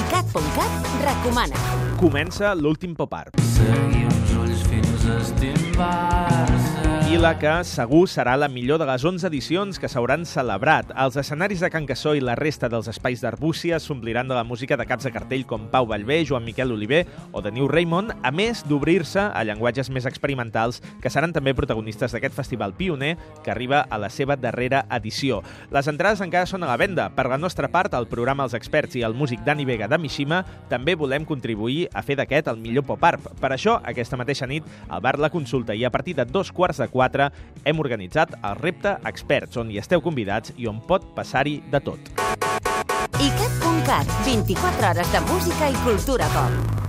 ICAT.cat recomana. Comença l'últim pop art. I la que segur serà la millor de les 11 edicions que s'hauran celebrat. Els escenaris de Can Cassó i la resta dels espais d'Arbúcia s'ompliran de la música de caps de cartell com Pau Vallvé, Joan Miquel Oliver o de New Raymond, a més d'obrir-se a llenguatges més experimentals que seran també protagonistes d'aquest festival pioner que arriba a la seva darrera edició. Les entrades encara són a la venda. Per la nostra part, el programa Els Experts i el músic Dani Vega de Mishima també volem contribuir a fer d'aquest el millor pop art. Per això, aquesta mateixa nit, al bar La Consulta i a partir de dos quarts de quatre hem organitzat el Repte Experts, on hi esteu convidats i on pot passar-hi de tot. ICAT.cat, 24 hores de música i cultura pop.